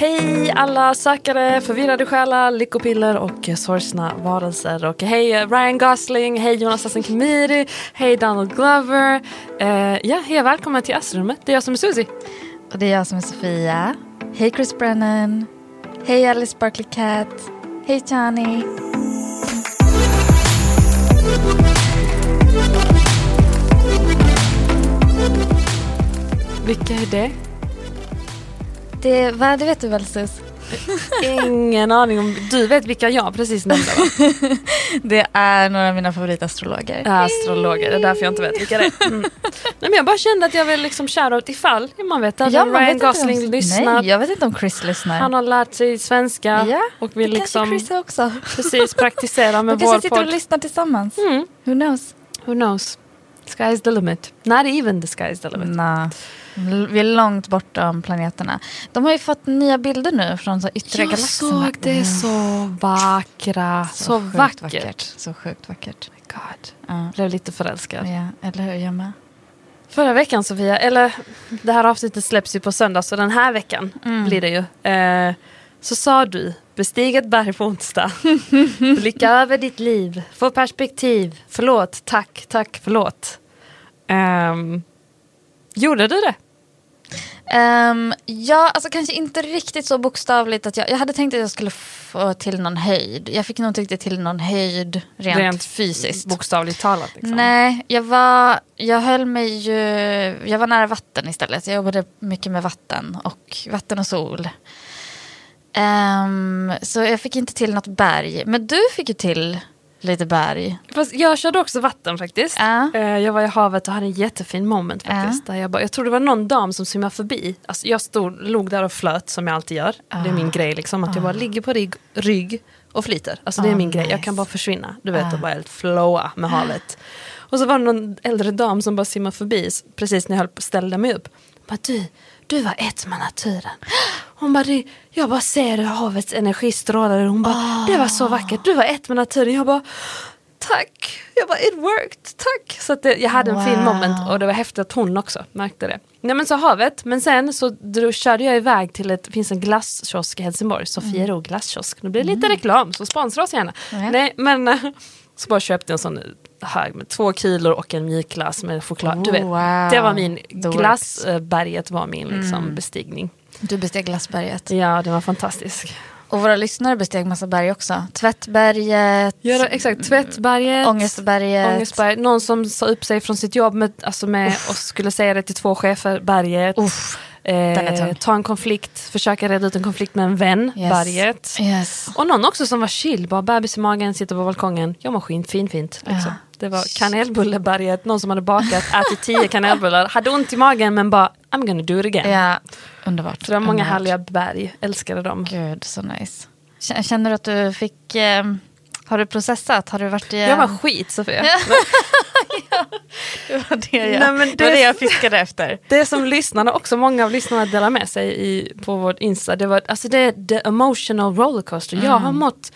Hej alla sökare, förvirrade själar, lyckopiller och sorgsna varelser. Och hej Ryan Gosling, hej Jonas Hassan Khemiri, hej Donald Glover. Uh, ja, hej välkommen till Astrummet. Det är jag som är Susie. Och det är jag som är Sofia. Hej Chris Brennan. Hej Alice Barkley Cat. Hej Chani. Vilka är det? Det, vad, det vet du väl Sus? Ingen aning om, du vet vilka jag precis nämnde va? Det är några av mina favoritastrologer. Astrologer, det är därför jag inte vet vilka det är. Mm. Nej men jag bara kände att jag vill liksom shoutout ifall man vet att Ja, man Ryan Gosling om- lyssnar. Nej, jag vet inte om Chris lyssnar. Han har lärt sig svenska ja, och vill det kanske liksom Chris också. precis praktisera med De kanske vår sitter och podd. lyssnar tillsammans. Mm. Who knows? Who knows? Sky's the limit. Not even the sky's the limit. Nah. Vi är långt bortom planeterna. De har ju fått nya bilder nu från så yttre Jag galaxerna. såg det så vackra, så, sjukt vackert. Så sjukt vackert. God. Ja. Blev lite förälskad. Ja, eller hur? Jag med. Förra veckan Sofia, eller det här avsnittet släpps ju på söndag så den här veckan blir det ju. Eh, så sa du, bestig ett berg på onsdag. Blicka över ditt liv, få perspektiv. Förlåt, tack, tack, förlåt. Ehm, gjorde du det? Ehm, ja, alltså kanske inte riktigt så bokstavligt att jag, jag hade tänkt att jag skulle få till någon höjd. Jag fick nog inte riktigt till någon höjd rent, fysiskt. Bokstavligt talat. Liksom. Nej, jag var, jag höll mig ju, jag var nära vatten istället. Jag jobbade mycket med vatten och vatten och sol. Ehm, så jag fick inte till något berg. Men du fick ju till lite berg. Fast jag körde också vatten faktiskt. Eh, Jag var i havet och hade en jättefin moment faktiskt. Där jag, bara, jag tror det var någon dam som simmade förbi. Alltså jag stod, låg där och flöt som jag alltid gör. Det är min grej liksom. Att jag bara ligger på rygg, rygg och flyter. Alltså det är Ah, min grej. Jag nice. kan bara försvinna. Du vet, och bara helt flowa med havet. Och så var det någon äldre dam som bara simmade förbi precis när jag höll på- ställde mig upp. Bara, du, du var ett med naturen. Hon bara, "Det- jag bara ser hur havets energi strålar. Hon bara, det var så vackert. Du var ett med naturen. Jag bara, tack. Jag bara, it worked. Tack. Så det, jag hade en fin Wow. moment och det var häftigt att hon också märkte det. Nej men så havet, men sen så drog, körde jag iväg till ett, det finns en glasskiosk i Helsingborg, Sofiero glasskiosk. Nu blir det lite reklam, så sponsra oss gärna. Ja. Nej men så bara köpte jag en sån hög med två kilo och en mjukglass med choklad. du vet, Oh, wow. det var min, The glassberget var min liksom, bestigning. Du besteg glassberget. Ja, det var fantastisk. Och våra lyssnare besteg massa berg också. Tvättberget, Ja, exakt, Tvättberget. Ångestberget. Ångestberg. Någon som sa upp sig från sitt jobb med, alltså med, och skulle säga det till två chefer, berget. Uff. Eh, ta en konflikt, försöka reda ut en konflikt med en vän, Yes. berget. Yes. Och någon också som var chill, bara bebis i magen, sitter på balkongen, jag mår skit, fin, fint. Liksom. Ja. Det var kanelbulleberget, någon som hade bakat, ätit tio kanelbullar, hade ont i magen men bara I'm gonna do it again. Ja, underbart. Så det var många underbart. härliga berg, älskade dem. Gud, så nice. Känner du att du fick... Eh, har du processat? Har du varit i... Jag var skit Sofia. det var det jag, Nej, men det var det- jag fiskade efter. Det som lyssnarna, också många av lyssnarna delar med sig i, på vårt Insta, det var alltså det är the emotional rollercoaster. Jag Mm. har mått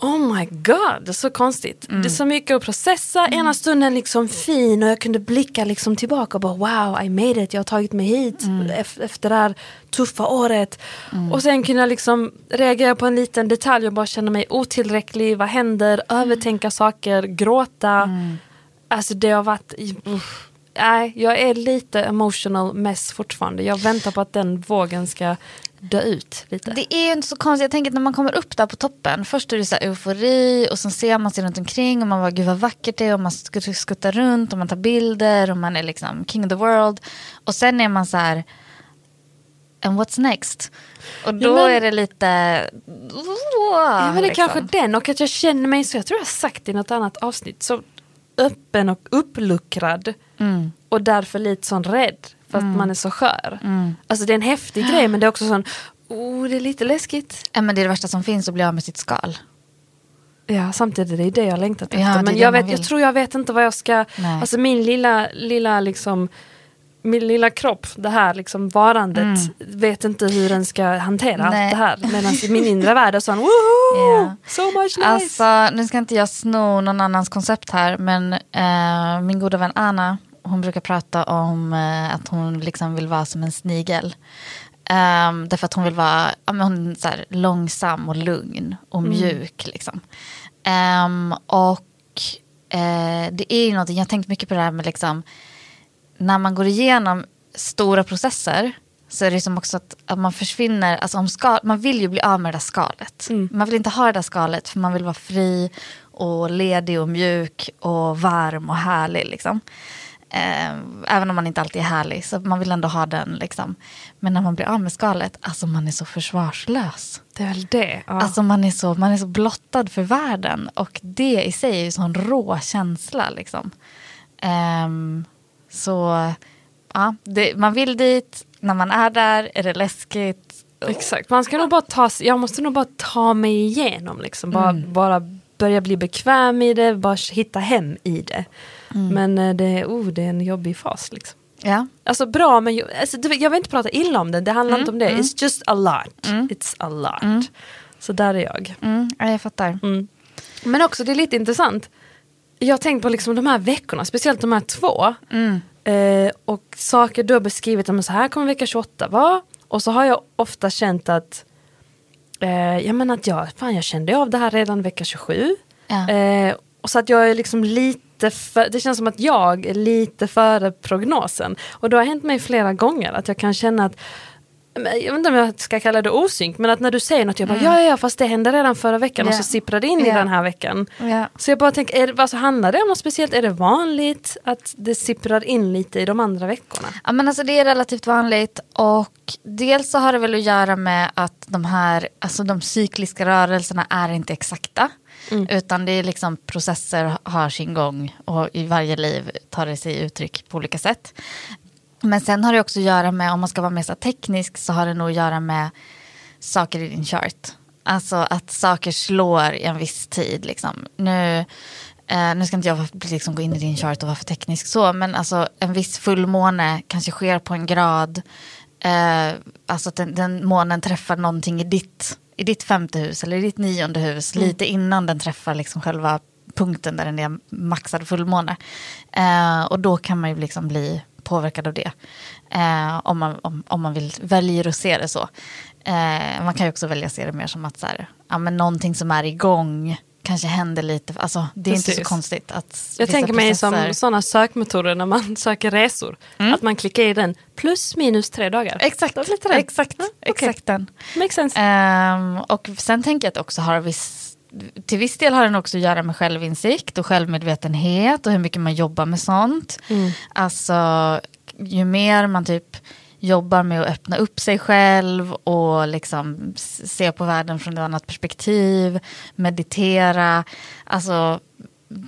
Oh my god, det är så konstigt. Mm. Det är så mycket att processa. Ena stunden liksom fin och jag kunde blicka liksom tillbaka och bara wow, I made it, jag har tagit mig hit Mm. ef- efter det här tuffa året. Och sen kunde jag liksom reagera på en liten detalj och bara känna mig otillräcklig. Vad händer? Mm. Övertänka saker, gråta. Alltså det har varit... uff. Nej, jag är lite emotional mess fortfarande. Jag väntar på att den vågen ska dö ut lite. Det är ju inte så konstigt. Jag tänker att när man kommer upp där på toppen. Först är det så här eufori och sen ser man sig runt omkring och man bara gud vad vackert det är och man sk- skuttar runt och man tar bilder och man är liksom king of the world. Och sen är man så här and what's next? Och då men- är det lite... Ja, men det är liksom. kanske den och att jag känner mig så, jag tror jag har sagt i något annat avsnitt, så öppen och uppluckrad. Mm. Och därför lite sån rädd för att man är så skör. Alltså det är en häftig grej men det är också sån, oh det är lite läskigt. Ja, men det är det värsta som finns att bli av med sitt skal. Ja samtidigt är det det jag längtat Ja, efter. är Men jag, vet, jag tror jag vet inte vad jag ska, Nej. alltså min lilla, lilla liksom min lilla kropp, det här liksom varandet, vet inte hur den ska hantera Mm. Nej. allt det här. Medan i min inre värld är sån, woho! Ja. So much nice! Alltså, nu ska inte jag sno någon annans koncept här, men eh, min goda vän Anna, hon brukar prata om eh, att hon liksom vill vara som en snigel. Um, därför att hon vill vara ja, men hon så här, långsam och lugn och mjuk. Liksom. Ehm, och eh, det är ju någonting, jag har tänkt mycket på det här med liksom, när man går igenom stora processer så är det som också att, att man försvinner, alltså om skal, man vill ju bli av med det där skalet. Man vill inte ha det där skalet för man vill vara fri och ledig och mjuk och varm och härlig. Liksom. Eh, även om man inte alltid är härlig så man vill ändå ha den. Liksom. Men när man blir av med skalet, alltså man är så försvarslös. det är väl det. Ja. Alltså man är, så, man är så blottad för världen och det i sig är ju sån rå känsla. Liksom. Ehm, så ja, det, man vill dit, när man är där är det läskigt. Exakt, man ska nog bara ta, jag måste nog bara ta mig igenom liksom. Bara, bara börja bli bekväm i det, bara hitta hem i det. Men eh, det, oh, det är en jobbig fas liksom. Ja. Alltså bra men alltså, jag vill inte prata illa om det, det handlar inte om det. It's just a lot. It's a lot. Så där är jag. Mm, ja, jag fattar. Mm. Men också det är lite intressant. Jag har tänkt på liksom de här veckorna, speciellt de här två. Eh, och saker du har beskrivit, om så här kommer vecka 28 vara. Och så har jag ofta känt att, eh, jag menar att jag, fan jag kände av det här redan vecka 27. Ja. Eh, och så att jag är liksom lite för, det känns som att jag är lite före prognosen. Och det har hänt mig flera gånger att jag kan känna att jag vet inte om jag ska kalla det osynk, men att när du säger något, jag bara ja, ja, ja, fast det hände redan förra veckan och Ja. så sipprar det in i Ja. den här veckan. Ja. Så jag bara tänker, är alltså, handlar det om något speciellt? Är det vanligt att det sipprar in lite i de andra veckorna? Ja, men alltså det är relativt vanligt och dels så har det väl att göra med att de här, alltså de cykliska rörelserna är inte exakta. Mm. Utan det är liksom processer har sin gång och i varje liv tar det sig uttryck på olika sätt. Men sen har det också att göra med, om man ska vara mer så teknisk, så har det nog att göra med saker i din chart. Alltså att saker slår i en viss tid. Liksom. Nu, eh, nu ska inte jag liksom gå in i din chart och vara för teknisk så, men alltså en viss fullmåne kanske sker på en grad. Eh, alltså att den, den månen träffar någonting i ditt, i ditt femte hus eller i ditt nionde hus lite innan den träffar liksom själva punkten där den är maxad fullmåne. Eh, och då kan man ju liksom bli påverkad av det. Eh, om, man, om, om man vill, väljer att se det så. Eh, man kan ju också välja att se det mer som att så här, ja, men någonting som är igång kanske händer lite. Alltså, det är inte så Precis. konstigt. att Jag tänker mig som processer- sådana sökmetoder när man söker resor. Att man klickar i den plus minus tre dagar. Exakt, Då blir det exakt, Ja, okej. exakt den. Makes sense. Ehm, och sen tänker jag att det också har viss, till viss del har den också att göra med självinsikt och självmedvetenhet och hur mycket man jobbar med sånt. Alltså ju mer man typ jobbar med att öppna upp sig själv och liksom se på världen från ett annat perspektiv, meditera, alltså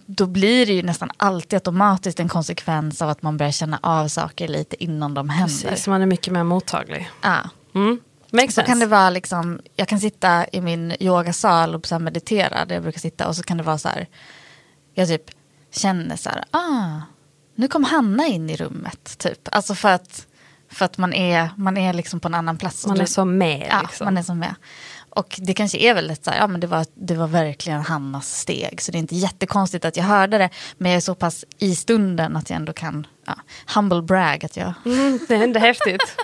då blir det ju nästan alltid automatiskt en konsekvens av att man börjar känna av saker lite innan de händer. Precis, man är mycket mer mottaglig. Ja. Mm. Makes Så sense. kan det vara liksom, jag kan sitta i min yogasal och så meditera där jag brukar sitta och så kan det vara så här, jag typ känner så här, ah, nu kom Hanna in i rummet typ. Alltså för att, för att man är, man är liksom på en annan plats. man är så med. Ja, liksom. man är som med. Och det kanske är väldigt så här, ja men det var, det var verkligen Hannas steg. Så det är inte jättekonstigt att jag hörde det. Men jag är så pass i stunden att jag ändå kan, ja, humble brag att jag Mm, det är ändå häftigt.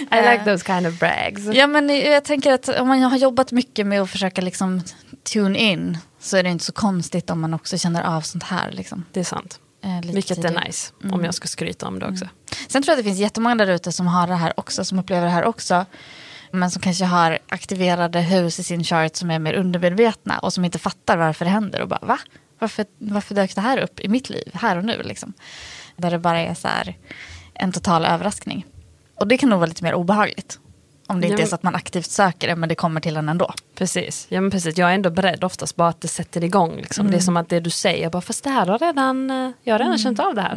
I like those kind of brags. Ja men jag tänker att om man har jobbat mycket med att försöka liksom tune in så är det inte så konstigt om man också känner av sånt här. Liksom, Det är sant. Eh, Vilket är tidigare. nice. Om jag ska skryta om det också. Sen tror jag att det finns jättemånga där ute som har det här också, som upplever det här också. Men som kanske har aktiverade hus i sin chart som är mer undermedvetna och som inte fattar varför det händer och bara va? Varför, varför dök det här upp i mitt liv här och nu? Liksom. Där det bara är så här en total överraskning. Och det kan nog vara lite mer obehagligt. Om det inte är så att man aktivt söker det men det kommer till en ändå. Precis. Ja, men precis. Jag är ändå beredd oftast bara att det sätter igång. Liksom. Det är som att det du säger, bara, fast det här har redan, eh, jag har redan känt av det här.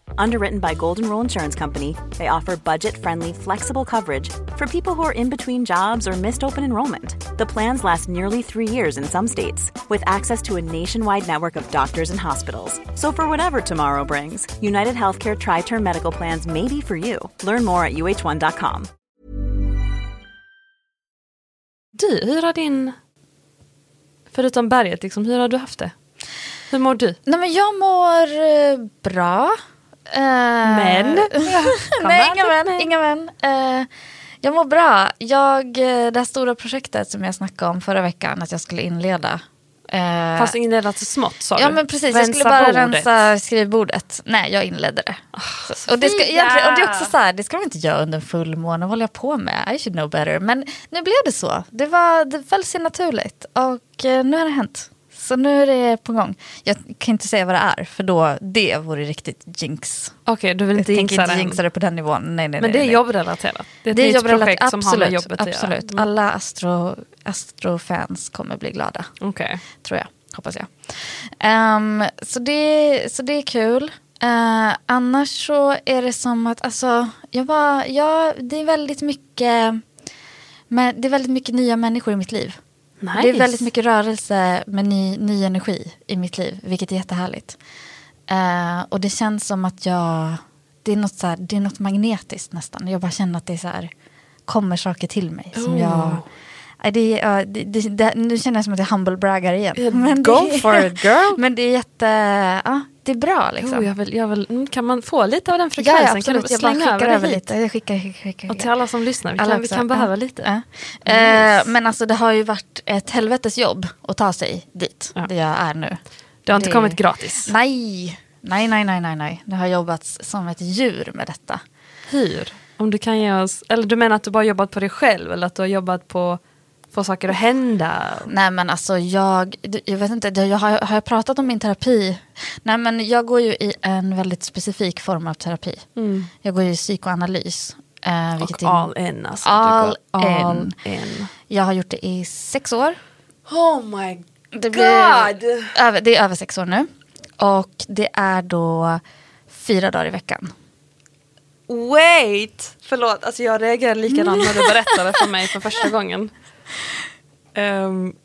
Underwritten by Golden Rule Insurance Company, they offer budget friendly, flexible coverage for people who are in between jobs or missed open enrollment. The plans last nearly three years in some states, with access to a nationwide network of doctors and hospitals. So, for whatever tomorrow brings, United Healthcare Tri Term Medical Plans may be for you. Learn more at uh1.com. Du, hur har din... Förutom berget, liksom, hur har du haft det? Hur mår du? Nej men jag mår eh, bra. Eh, Men? Nej, inga men. Inga men. Eh, jag mår bra. Jag, eh, det här stora projektet som jag snackade om förra veckan att jag skulle inleda. eh, Fast inleda så smått sa du? Ja men precis, jag Rensa skulle bara bordet. rensa skrivbordet. Nej, jag inledde det. Så, och, det ska, egentligen, och det är också så här, det ska man inte göra under en fullmåne, vad håller jag på med? I should know better. Men nu blev det så. Det, var, det föll sig naturligt och nu har det hänt. Så nu är det på gång. Jag kan inte säga vad det är, för då, det vore riktigt jinx. Okej, du vill Jag inte tänker jinxa inte jinxa det på den nivån. Nej, nej, Men nej, det är nej. jobbrelaterat? Det är ett Det är nytt projekt som har med absolut. jobbet att absolut. Mm. Alla astro, astrofans kommer bli glada. Okej. tror jag. Hoppas jag. Ehm, så, det, så det är kul. Eh, annars så är det som att, alltså, jag bara, ja, det är väldigt mycket, men det är väldigt mycket nya människor i mitt liv. Nice. Det är väldigt mycket rörelse med ny, ny energi i mitt liv, vilket är jättehärligt. Eh, och det känns som att jag, det är, något så här, det är något magnetiskt nästan. Jag bara känner att det är så här, kommer saker till mig som Oh. jag... Det, ja, det, det, det, nu känner jag som att jag humble-braggar igen. Men Go for it girl! Men det är jätte... Ja, det är bra liksom. Oh, jag vill, jag vill, mm, kan man få lite av den frekvensen? ja, kan absolut. du Jag bara slänga skickar över det över lite. Jag skickar, skickar, skickar. Och till alla som lyssnar, vi Alla kan, vi kan behöva lite. Ja. Nice. Eh, men alltså det har ju varit ett helvetes jobb att ta sig dit, Ja. där jag är nu. Det har inte Det- kommit gratis. Nej, nej, nej, nej, nej, nej. Det har jobbats som ett djur med detta. Hur? Om du kan ge oss, eller du menar att du bara jobbat på dig själv eller att du har jobbat på få saker att hända? Nej men alltså jag, jag vet inte, jag har, har jag pratat om min terapi? Nej men jag går ju i en väldigt specifik form av terapi. Jag går ju i psykoanalys. Eh, vilket Och är- all in alltså. All all in. in. Jag har gjort det i sex år. Oh my Det, blir, över, det är över sex år nu. Och det är då fyra dagar i veckan. Wait! Förlåt, alltså jag reagerade likadant när du berättade för mig för första gången. Um,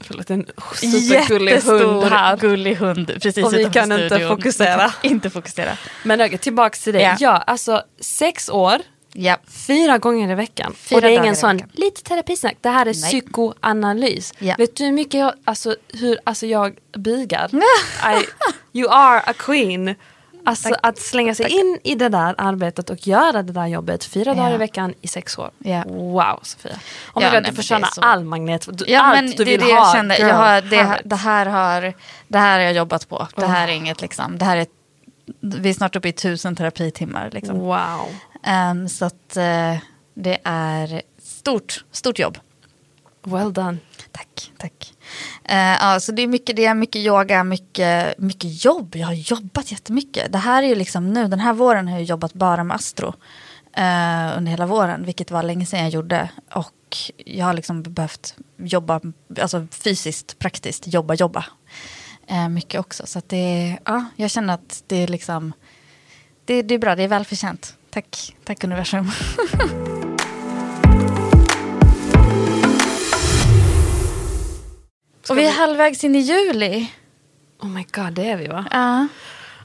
förlåt, en supergullig hund här. gullig hund precis Och vi utanför kan inte studion. fokusera. inte fokusera. Men okej, tillbaks till det. Ja. Ja. alltså sex år, Ja. fyra gånger i veckan. Fyra och det är dagar ingen i sån, veckan. lite terapisnack, det här är Nej. psykoanalys. Ja. Vet du hur mycket jag, alltså, hur, alltså jag bugar? I, you are a queen. Alltså Tack. att slänga sig in i det där arbetet och göra det där jobbet fyra dagar i veckan i sex år. Wow Sofia. Oh my Ja, nej, du får känna så. all magnet. Du, Ja, allt men du vill det ha. jag kände. Jag har, det, det, här har, det här har jag jobbat på. Det här är inget liksom. Det här är, vi är snart uppe i tusen terapitimmar. Liksom. Wow. Ehm, så att eh, det är stort, stort jobb. Well done. Tack, tack. Eh, ja, så det är mycket det, mycket yoga, mycket, mycket jobb. Jag har jobbat jättemycket. Det här är ju liksom nu, den här våren har jag jobbat bara med astro. Eh, under hela våren, vilket var länge sedan jag gjorde. Och jag har liksom behövt jobba, alltså fysiskt, praktiskt, jobba, jobba. Eh, mycket också. Så att det, ja, jag känner att det är liksom, det, det är bra, det är välförtjänt. Tack, tack universum. Och vi är halvvägs in i juli. Oh my god, det är vi va? Ja.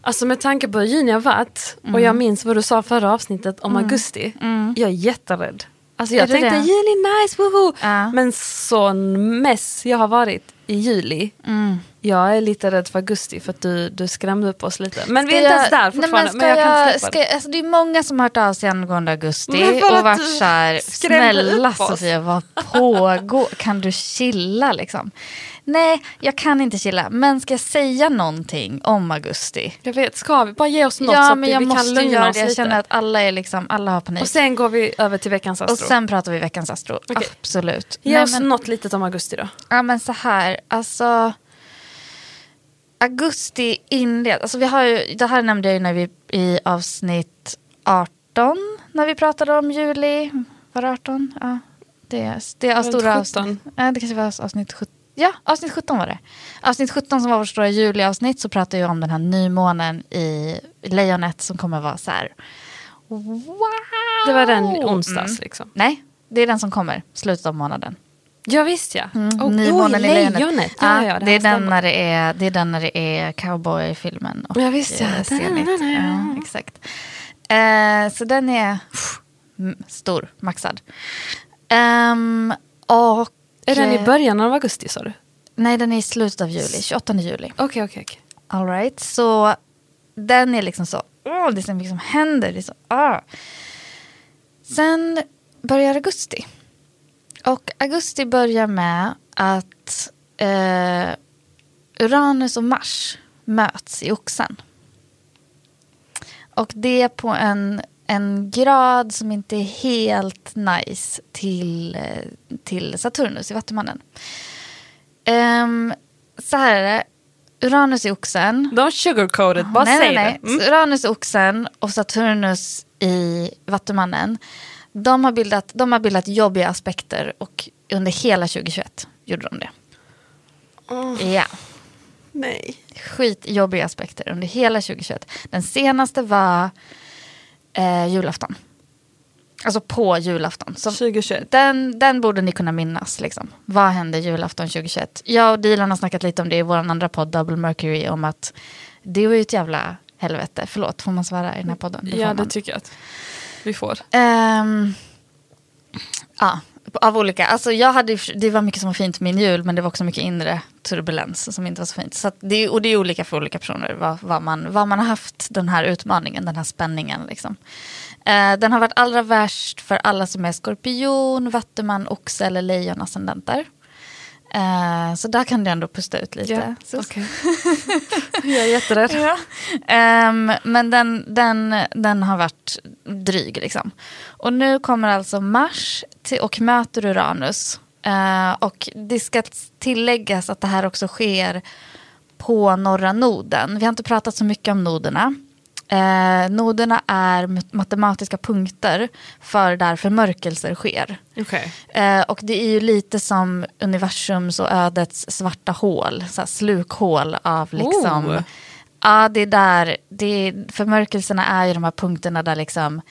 Alltså med tanke på hur juni har varit och Mm. jag minns vad du sa förra avsnittet om augusti. Jag är jätterädd. Alltså jag tänkte det? juli, nice, woho! Ja. Men sån mess jag har varit i juli. Mm. Jag är lite rädd för augusti för att du, du skrämde upp oss lite. Men vi är Ska inte ens där jag- nej, fortfarande. ska men jag, kan jag- släppa ska, det. alltså, Det är många som har hört av sig angående augusti Men och varit du så här, skrämde snälla upp oss." Sofia vad pågår, kan du chilla liksom? Nej, jag kan inte chilla, men ska jag säga någonting om augusti? Jag vet, ska vi bara ge oss något så ja, att men vi, jag vi kan måste lugna göra oss det. Jag känner att alla, är liksom, alla har panik. Och sen går vi över till veckans astro. Och sen pratar vi veckans astro. Okej. Absolut. Ge Nej, oss men- något litet om augusti då. Ja men så här, alltså. Augusti inleds, alltså vi har ju, det här nämnde jag ju när vi i avsnitt 18 när vi pratade om juli. Var det 18? Ja, det är, det är stora 17. avsnitt. Ja, det kanske var avsnitt 17. Ja, avsnitt 17 var det. Avsnitt 17 som var vårt stora juliavsnitt så pratade jag om den här nymånen i lejonet som kommer vara så här. Wow! Det var den onsdags Mm. liksom. Nej, det är den som kommer, slutet av månaden. Ja visst ja. Mm, Oh, Nymånen oh, i lejonet. lejonet. Ja, ja, det, här är den när det är, det är den när det är cowboyfilmen. Och Ja, visst, ja. eh. Ja, exakt. Eh, så den är pff, stor, maxad. Ehm, och, Är den i eh, början av augusti sa du? Nej, den är i slutet av juli, 28 juli. Okej, okej, okej. All right, så den är liksom så, åh, det är mycket som händer. Det är så, ah. Sen börjar augusti. Och augusti börjar med att eh, Uranus och Mars möts i oxen. Och det på en, en grad som inte är helt nice till, eh, till Saturnus i Vattumannen. Um, så här är det. Uranus i oxen. Don't sugarcoat it, bara nej, säg nej, nej. det. Mm. Uranus i oxen och Saturnus i Vattumannen. De har, bildat, de har bildat jobbiga aspekter och under hela 2021 gjorde de det. Ja, Nej. skitjobbiga aspekter under hela 2021. Den senaste var eh, julafton. Alltså på julafton. Så 2021. den, den borde ni kunna minnas. Liksom. Vad hände julafton 2021? Jag och Dilan har snackat lite om det i vår andra podd Double Mercury. Om att det var ju ett jävla helvete. Förlåt, får man svära i den här podden? får Ja, det tycker jag att vi får. Ehm, ja, av olika. Alltså jag hade, det var mycket som var fint min jul, men det var också mycket inre turbulens som inte var så fint. Så det, och det är olika för olika personer, vad, vad, man, vad man har haft den här utmaningen, den här spänningen. Liksom. Eh, den har varit allra värst för alla som är skorpion, vattuman, oxe eller lejonascendenter. Eh, så där kan du ändå pusta ut lite. Ja, Så- okej. jag är jätterädd. Ja. Ehm, men den, den, den har varit dryg liksom. Och nu kommer alltså Mars till, och möter Uranus. Eh, och det ska tilläggas att det här också sker på norra noden. Vi har inte pratat så mycket om noderna. Eh, noderna är mat- matematiska punkter för där förmörkelser sker. Okej. Eh, och det är ju lite som universums och ödets svarta hål, så slukhål av liksom... Oh. Ja, det är där, det är, förmörkelserna är ju de här punkterna där liksom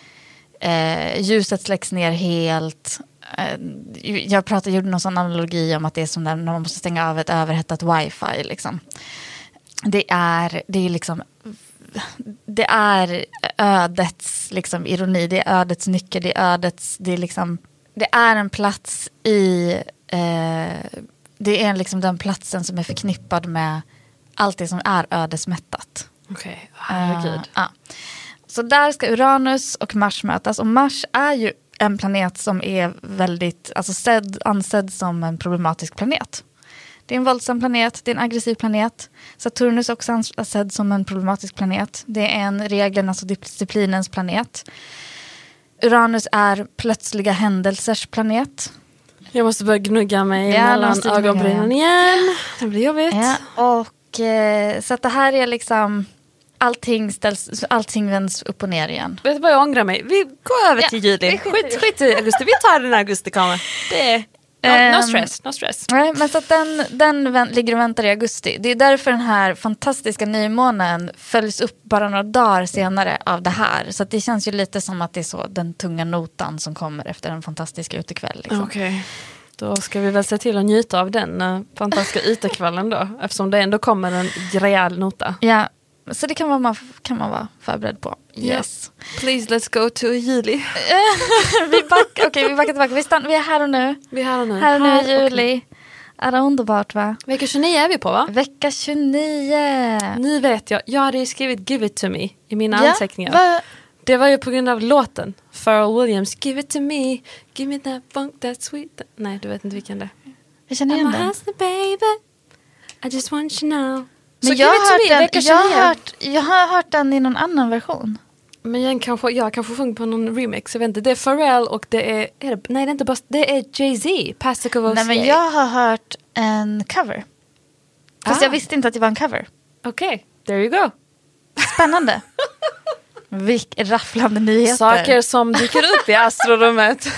eh, ljuset släcks ner helt. Eh, jag pratade, gjorde någon sån analogi om att det är som när man måste stänga av ett överhettat wifi. Liksom. Det är, det är liksom det är ödets liksom, ironi, det är ödets nyckel, det är ödets, det är liksom, det är en plats i, eh, det är liksom den platsen som är förknippad med allt det som är ödesmättat. Okej, herregud. Eh, ja. Så där ska Uranus och Mars mötas och Mars är ju en planet som är väldigt, alltså sedd, ansedd som en problematisk planet. Det är en våldsam planet, det är en aggressiv planet. Saturnus är också ans- sedd som en problematisk planet. Det är en reglernas och disciplinens planet. Uranus är plötsliga händelsers planet. Jag måste börja gnugga mig Ja, mellan ögonbrynen igen. Det blir jobbigt. Ja, och, eh, så det här är liksom, allting, ställs, allting vänds upp och ner igen. Vet du vad jag ångrar mig? Vi går över Ja, till juli. Skit, skit i augusti. Vi tar den när augusti kommer. Det är... No, no Ehm, stress, no stress. Nej, men så att den, den vän- ligger och väntar i augusti. Det är därför den här fantastiska nymånen följs upp bara några dagar senare av det här. Så det känns ju lite som att det är så den tunga notan som kommer efter en fantastisk utekväll. Liksom. Okej. Då ska vi väl se till att njuta av den eh, fantastiska utekvällen då. Eftersom det ändå kommer en rejäl nota. Ja, så det kan man, man, kan man vara förberedd på. Yes. Please let's go to juli. vi, back, okay, vi backar tillbaka. Vi, stann, vi är här och nu. Vi är här och nu. Här och nu i juli. Är det underbart va? Vecka 29 är vi på va? Vecka 29. Nu vet jag, jag hade ju skrivit Give it to me i mina Ja, anteckningar. va- Det var ju på grund av låten. Pharrell Williams, Give it to me, give me that funk, that sweet. Nej, du vet inte vilken det är. Jag känner I'm igen a den. hustler baby, I just want you know. Men jag har, den, jag, 29. har hört, jag har hört den i någon annan version. Men jag kanske, jag kanske sjöng på någon remix, jag vet inte. Det är Pharrell och det är, är det, nej det är inte bara, det är Jay-Z, Plastic of Nej, men jag har hört en cover. Fast Ah. jag visste inte att det var en cover. Okej, there you go. Spännande. Vilk rafflande nyheter. Saker som dyker upp i astrorummet.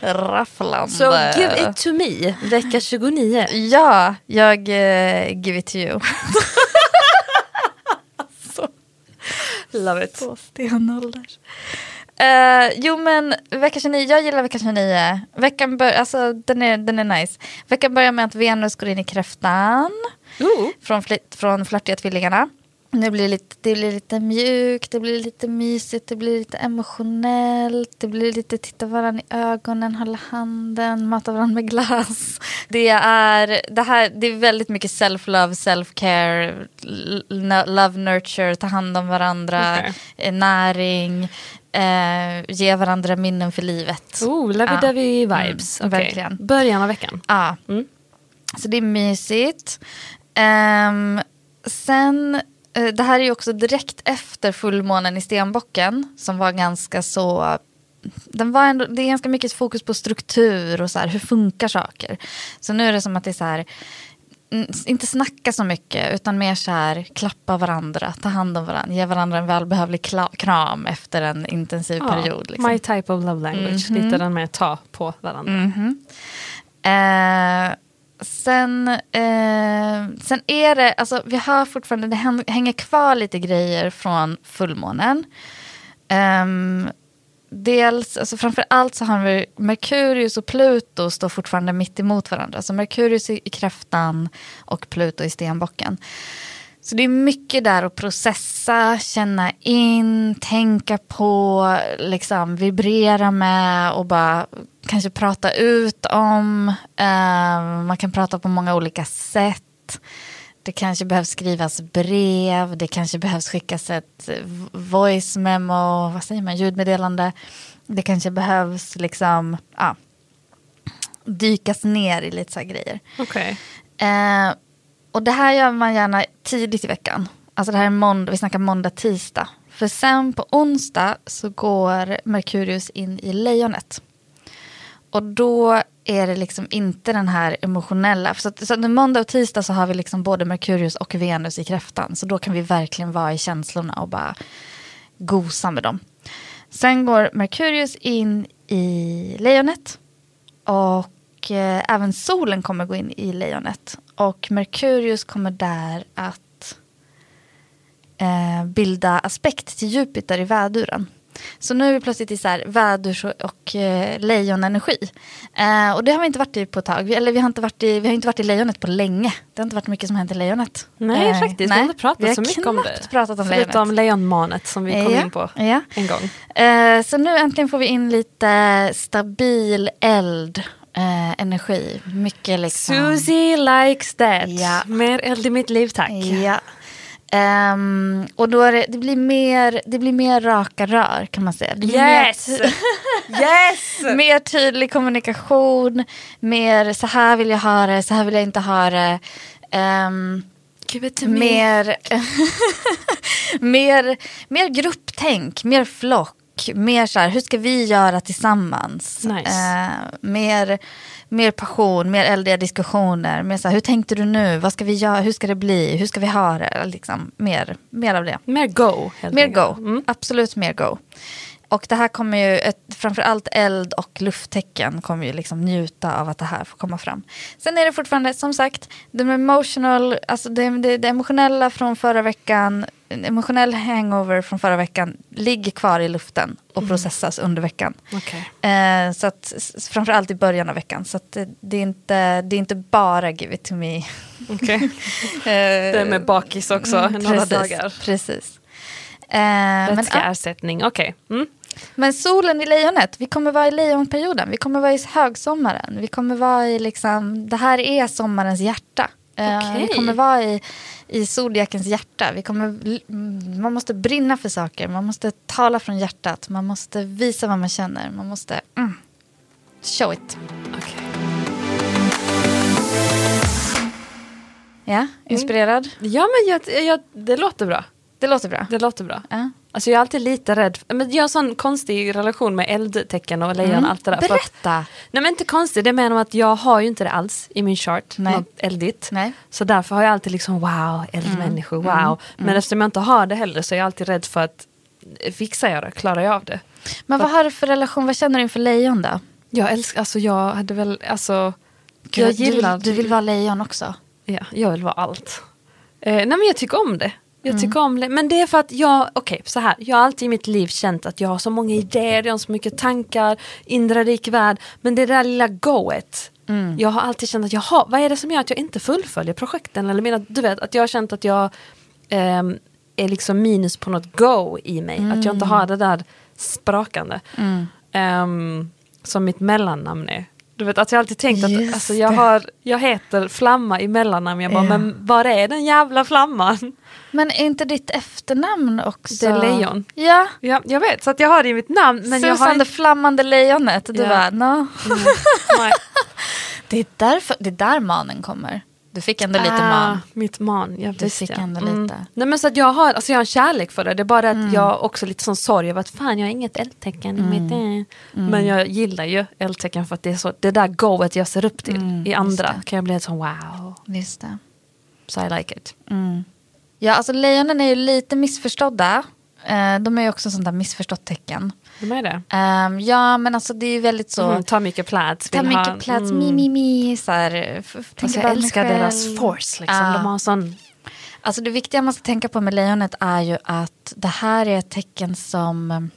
Rafflande. Så give it to me, vecka 29. Ja, jag uh, give it to you. Love it. Två stenålders. Eh, jo men vecka 29, jag gillar vecka 29. Veckan bör, alltså, den, är, den är nice. Veckan börjar med att Venus går in i kräftan. Ooh. Från, fli- från flörtiga tvillingarna. Det blir, lite, det blir lite mjukt, det blir lite mysigt, det blir lite emotionellt. Det blir lite titta varandra i ögonen, hålla handen, mata varandra med glass. Det är, det här, det är väldigt mycket self-love, self-care, love, nurture, ta hand om varandra, Okej. eh, näring, eh, ge varandra minnen för livet. Oh, lovey-dovey vibes. Mm, Okej. verkligen. Början av veckan. Ja. Mm. Så det är mysigt. Ehm, sen, det här är ju också direkt efter fullmånen i Stenbocken som var ganska så den var ändå, det är ganska mycket fokus på struktur och så här, hur funkar saker. Så nu är det som att det är så här, mm, inte snacka så mycket utan mer så här klappa varandra, ta hand om varandra, ge varandra en välbehövlig kram efter en intensiv period. Liksom. My type of love language. Lite den med ta på varandra. Mhm. Eh, sen, eh, sen är det, alltså vi har fortfarande, det hänger kvar lite grejer från fullmånen. Um, dels, alltså framför allt så har vi Merkurius och Pluto står fortfarande mitt emot varandra. Så Merkurius i kräftan och Pluto i stenbocken. Så det är mycket där att processa, känna in, tänka på, liksom vibrera med och bara kanske prata ut om. Eh, man kan prata på många olika sätt. Det kanske behövs skrivas brev, det kanske behövs skickas ett voice memo, vad säger man, ljudmeddelande. Det kanske behövs liksom, ja, dykas ner i lite så här grejer. Okej. Eh, och det här gör man gärna tidigt i veckan. Alltså det här är måndag, vi snackar måndag, tisdag. För sen på onsdag så går Merkurius in i lejonet. Och då är det liksom inte den här emotionella. Så, så måndag och tisdag så har vi liksom både Merkurius och Venus i kräftan. Så då kan vi verkligen vara i känslorna och bara gosa med dem. Sen går Merkurius in i lejonet. Och eh, även solen kommer gå in i lejonet. Och Merkurius kommer där att eh, bilda aspekt till Jupiter i väduren. Så nu är vi plötsligt i så här vädurs och, och eh, lejonenergi. Eh, och det har vi inte varit i på ett tag. Vi, eller vi har, inte varit i, vi har inte varit i lejonet på länge. Det har inte varit mycket som hänt i lejonet. Nej, Eh, faktiskt. Vi har inte pratat så mycket om det. pratat om Förutom lejonet. lejonmanet som vi kom Ja, in på ja. en gång. Eh, så nu äntligen får vi in lite stabil eld, eh, energi. Mycket liksom. Susie likes that. Ja. Mer eld i mitt liv tack. Ja. Ehm, och då det, det, blir mer, det blir mer raka rör kan man säga. Yes! Mer, yes! mer tydlig kommunikation, mer så här vill jag ha det, så här vill jag inte ha det. Me. mer, mer, mer grupptänk, mer flock. Mer så här, hur ska vi göra tillsammans? Nice. Eh, mer, mer passion, mer eldiga diskussioner. Mer så här, hur tänkte du nu? Vad ska vi göra? Hur ska det bli? Hur ska vi ha det? Liksom, mer, mer av det. Mer go. helt Mer enkelt. go, Mm. absolut mer go. Och det här kommer ju, ett, framförallt eld och lufttecken kommer ju liksom njuta av att det här får komma fram. Sen är det fortfarande, som sagt, det emotional, alltså det, det, det emotionella från förra veckan, emotionell hangover från förra veckan ligger kvar i luften och processas under veckan. Okej. Eh, så att, framförallt i början av veckan. Så det, det, är inte, det är inte bara give it to me. Okej. Eh, Det är med bakis också, mm, några precis, dagar. Precis. Eh, men, Vätska ja. ersättning, okej. Mm. Men solen i lejonet, vi kommer vara i lejonperioden, vi kommer vara i högsommaren, vi kommer vara i liksom, det här är sommarens hjärta. Eh, Okej. Vi kommer vara i, i zodiakens hjärta. Vi kommer, mm, man måste brinna för saker, man måste tala från hjärtat, man måste visa vad man känner, man måste mm, show it. Okej. Ja, inspirerad? Ja men jag, jag, det låter bra. Det låter bra. Det låter bra. Ja. Alltså jag är alltid lite rädd. Men jag har sån konstig relation med eldtecken och lejon och allt det där. För Berätta. Nej men inte konstigt, det menar att jag har ju inte det alls i min chart. Nej. Något eldigt. Nej. Så därför har jag alltid liksom wow, eldmänniskor, wow. Men eftersom jag inte har det heller så är jag alltid rädd för att fixar jag det, klarar jag av det. Men vad har du för relation, vad känner du inför lejon då? Jag älskar, alltså jag hade väl, alltså. Gud, jag du, vill, gillar, du vill vara lejon också? ja, jag vill vara allt. Eh, nej men jag tycker om det. Jag Mm. tycker om det. Men det är för att jag, okej så här, jag har alltid i mitt liv känt att jag har så många idéer, jag har så mycket tankar, inre rik värld. Men det där lilla goet, Mm. jag har alltid känt att jag har, vad är det som gör att jag inte fullföljer projekten? Eller menar, du vet, att jag har känt att jag ehm, är liksom minus på något go i mig. Att jag inte har det där sprakande. Ehm, som mitt mellannamn är. Du vet att jag alltid tänkt att Just alltså, jag, har, jag heter Flamma i mellannamn. Jag bara, Ja. men var är den jävla flamman? Men är inte ditt efternamn också? Det är lejon. Ja, Ja, jag vet, så att jag har det i mitt namn. Men jag Susan har det flammande lejonet. Du Ja. bara, no. Nej. det, är därför, det är där manen kommer. Du fick ändå lite Ah, man. Mitt man, jag Du fick ja. ändå Mm. lite. Nej men så att jag har, alltså jag har en kärlek för det. Det är bara att Mm. jag också lite sån sorg över att fan jag har inget eldtecken i mitt... Mm. eh. Men jag gillar ju eldtecken för att det är så, det där goet jag ser upp till Mm, i andra kan jag bli helt sån wow. Just det. So I like it. Ja, alltså lejonen är ju lite missförstådda. Eh, de är ju också sånt där missförstått tecken. De är det. Ehm, ja, men alltså det är ju väldigt så. Mm, ta mycket plats. Ta mycket ha- plats, mm. mi, mi, mi. Så här, Alltså jag älskar själv. deras force liksom. Ja. De har sån... Alltså det viktiga man ska tänka på med lejonet är ju att det här är ett tecken som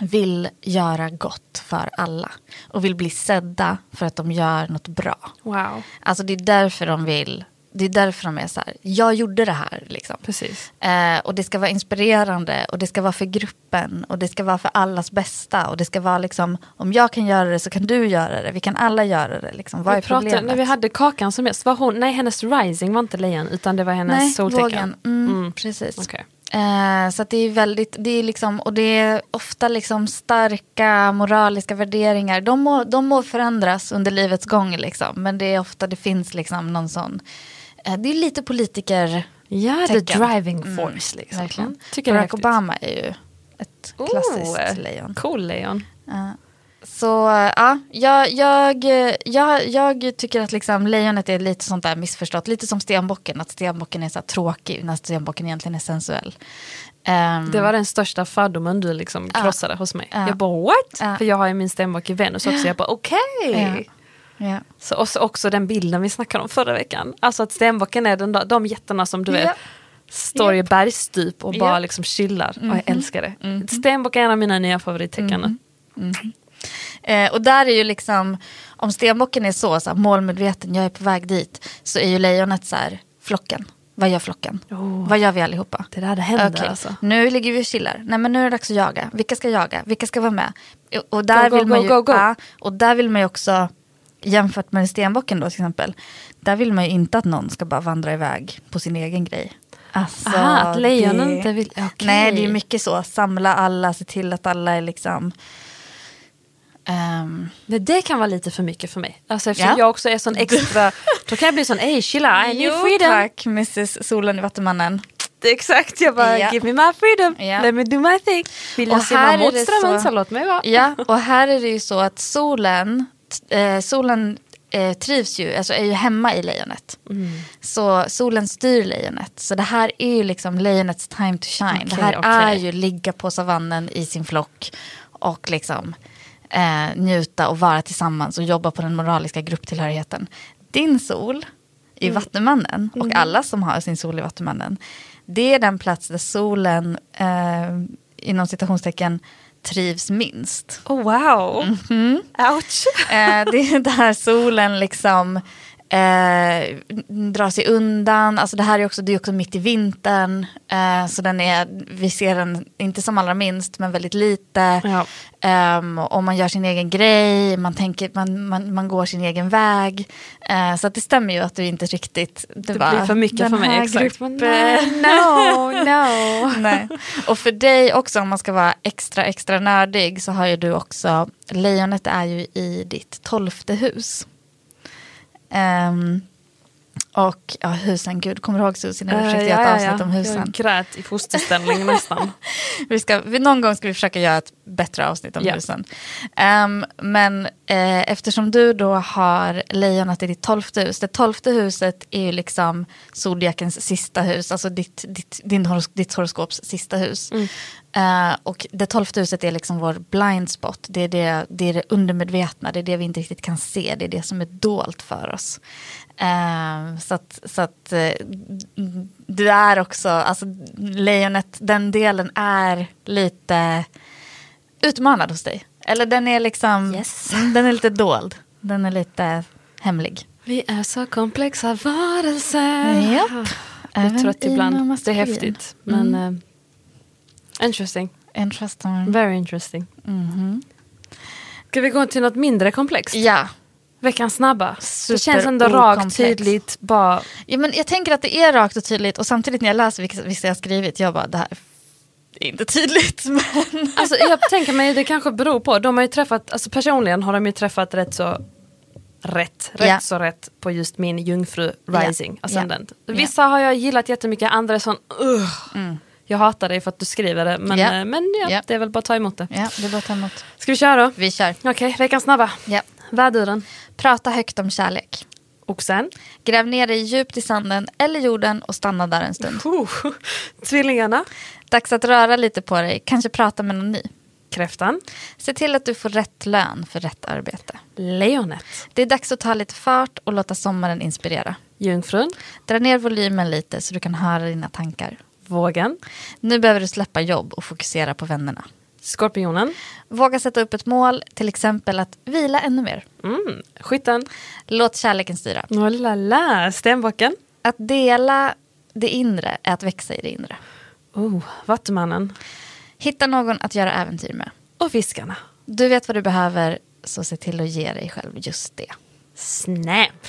vill göra gott för alla. Och vill bli sedda för att de gör något bra. Wow. Alltså det är därför de vill, det är därför de är så här, jag gjorde det här liksom. Precis. Eh, och det ska vara inspirerande och det ska vara för gruppen och det ska vara för allas bästa. Och det ska vara liksom, om jag kan göra det så kan du göra det. Vi kan alla göra det. Liksom. Vad är Vi pratade, problemet? när vi hade Kakan som gäst, var hon, nej hennes rising var inte lejon utan det var hennes Nej, soltecken. Mm, Mm. Precis. Okej. Eh, så det är väldigt, det är liksom, och det är ofta liksom starka moraliska värderingar. De må, de må förändras under livets gång liksom. Men det är ofta, det finns liksom någon sån, det är lite politiker. Ja, the tecken. driving Mm, force liksom. Mm. Tycker det är Barack. Obama är ju ett klassiskt Oh, lejon. Cool lejon. Ja. Så ja, jag, jag, jag, jag tycker att liksom lejonet är lite sånt där missförstått. Lite som stenbocken, att stenbocken är så tråkig när stenbocken egentligen är sensuell. Ehm, Det var den största fördomen du liksom krossade hos mig. Ja. Jag bara what? För jag har ju min stenbock i Venus också. Jag bara okej. Ja. Ja. Så och så också den bilden vi snackade om förra veckan. Alltså att stenbocken är den där, de jättarna som du Ja. vet står i Japp. bergsstup och bara liksom chillar. Och Mhm. jag älskar det. Stenbock är en av mina nya favorittecken. Eh, och där är ju liksom, om stenbocken är så, så här, målmedveten, jag är på väg dit, så är ju lejonet så här, flocken. Vad gör flocken? Oh. Vad gör vi allihopa? Det där det händer Okej, alltså. Nu ligger vi och chillar. Nej men nu är det dags att jaga. Vilka ska jaga? Vilka ska vara med? Och där, Go, go, vill, man ju, go, go, go. Ja, och där vill man ju också, jämfört med stenbocken då till exempel, där vill man ju inte att någon ska bara vandra iväg på sin egen grej. Alltså, Aha, att lejonen inte vill... okej. Nej, det är ju mycket så. Samla alla, se till att alla är liksom... ehm, Det, det kan vara lite för mycket för mig. Alltså eftersom Ja. jag också är sån extra, då kan jag bli sån, ey chilla, I need freedom. tack, Mrs Solen i Vattumannen. Det Exakt, jag bara Ja. give me my freedom, Ja. let me do my thing. Vill jag simma mot strömmen så- låt mig vara. Ja, och här är det ju så att solen, eh, solen eh, trivs ju, alltså är ju hemma i lejonet. Mm. Så solen styr lejonet. Så det här är ju liksom lejonets time to shine. det Okej, här okej. är ju ligga på savannen i sin flock och liksom eh, njuta och vara tillsammans och jobba på den moraliska grupptillhörigheten. Din sol i Mm. Vattumannen och alla som har sin sol i Vattumannen. Det är den plats där solen eh, inom citationstecken trivs minst. Oh wow, Mhm. ouch. Eh, det är där solen liksom eh, drar sig undan. Alltså det här är också, det är också mitt i vintern. Eh, så den är, vi ser den inte som allra minst men väldigt lite. Ja. Um, och man gör sin egen grej, man, tänker, man, man, man går sin egen väg. Uh, så att det stämmer ju att du inte riktigt... Det bara, blir för mycket för mig, exakt. gruppen- no, no. Nej. Och för dig också, om man ska vara extra, extra nördig, så har ju du också, lejonet är ju i ditt tolfte hus. Ehm, och ja, husen, gud, kommer du ihåg Susie när du försökte Eh, göra ett ja, ja, avsnitt om ja. husen? Jag grät i fosterställning nästan. Vi ska, vi, någon gång ska vi försöka göra ett bättre avsnitt om Ja. husen. Ehm, men eh, eftersom du då har lejonet i ditt tolfte hus. Det tolfte huset är ju liksom zodiakens sista hus. Alltså ditt, ditt, din horos, ditt horoskops sista hus. Eh, och det tolfte huset är liksom vår blind spot. Det är det, det är det undermedvetna. Det är det vi inte riktigt kan se. Det är det som är dolt för oss. Ehm, så att, så att eh, det är också, alltså lejonet, den delen är lite utmanad hos dig. Eller den är liksom, Yes. mm, den är lite dold. Den är lite hemlig. Vi är så komplexa varelser. Japp. Jag är trött ibland. Det är häftigt. Men eh, interesting. Interesting. Very interesting. Ska vi gå till något mindre komplext? Ja. Veckans snabba. Super det känns ändå rakt, okomplex. tydligt, bara... ja, men jag tänker att det är rakt och tydligt och samtidigt när jag läser vissa jag skrivit, jag bara det här är inte tydligt. Men... Alltså, jag tänker mig det kanske beror på, de har ju träffat, alltså personligen har de ju träffat rätt så rätt, rätt Ja. så rätt på just min jungfru rising ascendant. Ja. Vissa har jag gillat jättemycket, andra är sån Ugh. Jag hatar dig för att du skriver det, men, eh, men ja, Ja. det är väl bara att ta emot det. Ja, det är bara ta emot. Ska vi köra då? Vi kör. Okej, veckans snabba. Ja. Väduren. Prata högt om kärlek. Oxen. Gräv ner dig djupt i sanden eller jorden och stanna där en stund. Oh. Tvillingarna. Dags att röra lite på dig, kanske prata med någon ny. Kräftan. Se till att du får rätt lön för rätt arbete. Lejonet. Det är dags att ta lite fart och låta sommaren inspirera. Jungfrun. Dra ner volymen lite så du kan höra dina tankar. Vågen. Nu behöver du släppa jobb och fokusera på vännerna. Skorpionen. Våga sätta upp ett mål, till exempel att vila ännu mer. Mm. Skytten. Låt kärleken styra. Oh la la. Stenbocken. Att dela det inre är att växa i det inre. Oh. Vattumannen. Hitta någon att göra äventyr med. Och fiskarna. Du vet vad du behöver, så se till att ge dig själv just det. Snap.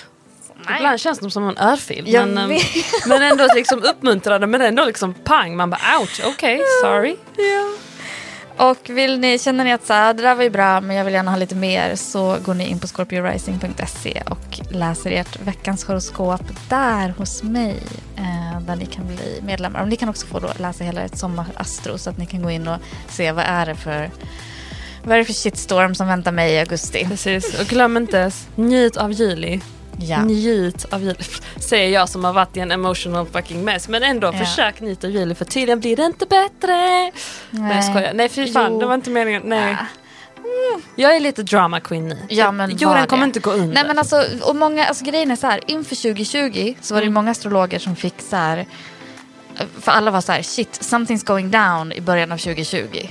Ibland känns de som en örfil. Jag Men, ehm, vet. men ändå liksom uppmuntrande men ändå liksom pang. Man bara ouch, okej, sorry. Och vill ni, känner ni att så här, det där var ju bra men jag vill gärna ha lite mer så går ni in på scorpiorising.se och läser ert veckans horoskop där hos mig. Eh, där ni kan bli medlemmar. Och ni kan också få då läsa hela ert sommarastro så att ni kan gå in och se vad är det för vad är det för shitstorm som väntar mig i augusti. Precis, och glöm inte, njut av juli. Ja. Njut av juli. Säger jag som har varit i en emotional fucking mess. Men ändå, Ja. försök njuta av juli för tydligen blir det inte bättre. Nej, Nej jag skojar. Nej fy fan, Jo. det var inte meningen. Nej. Ah. Jag är lite drama queen nu. Ja, men Jorden kommer inte gå under. Nej men alltså, och många, alltså grejen är så här, inför 2020 så var det ju många astrologer som fick så här, för alla var så här, shit, something's going down i början av 2020.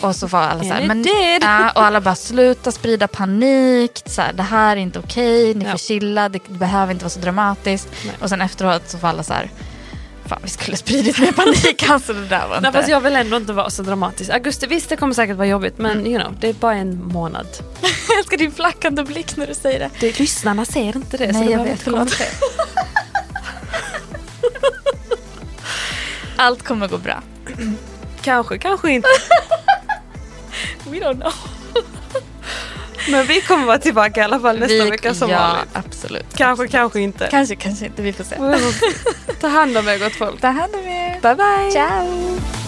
Och så var alla så här, men, ja, och alla bara sluta sprida panik, så här, det här är inte okej, ni Ja. får chilla, det, behöver inte vara så dramatiskt. Nej. Och sen efteråt så var alla så här, fan vi skulle spridit mer panik, alltså det där var inte... Nej, fast jag vill ändå inte vara så dramatisk. Augusti, visst det kommer säkert vara jobbigt men you know, det är bara en månad. jag älskar din flackande blick när du säger det. Det, lyssnarna ser inte det. så Nej det jag vet, förlåt. Allt kommer gå bra. Kanske, kanske inte. We don't know. Men vi kommer vara tillbaka i alla fall nästa Vi- vecka som ja, vanligt. absolut. Kanske, kanske inte. Kanske, kanske inte. Vi får se. Ta hand om er gott folk. Ta hand om er. Bye bye. Ciao.